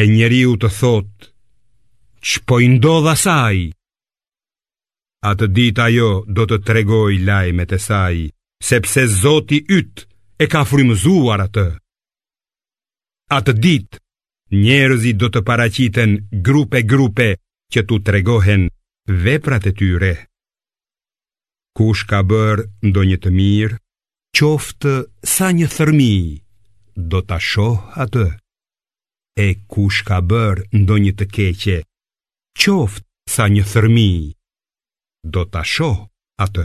e njeriu të thotë ç'po i ndodh asaj atë ditë ajo do të tregojë lajmet e saj sepse zoti yt e ka frymëzuar atë atë ditë njerëzit do të paraqiten grupe grupe që t'u tregohen veprat e tyre kush ka bërë ndonjë të mirë qoftë sa një thërmijë do ta shohë atë E kush ka bërë ndonjë të keqe, qoftë sa një thërmijë, do ta shohë atë.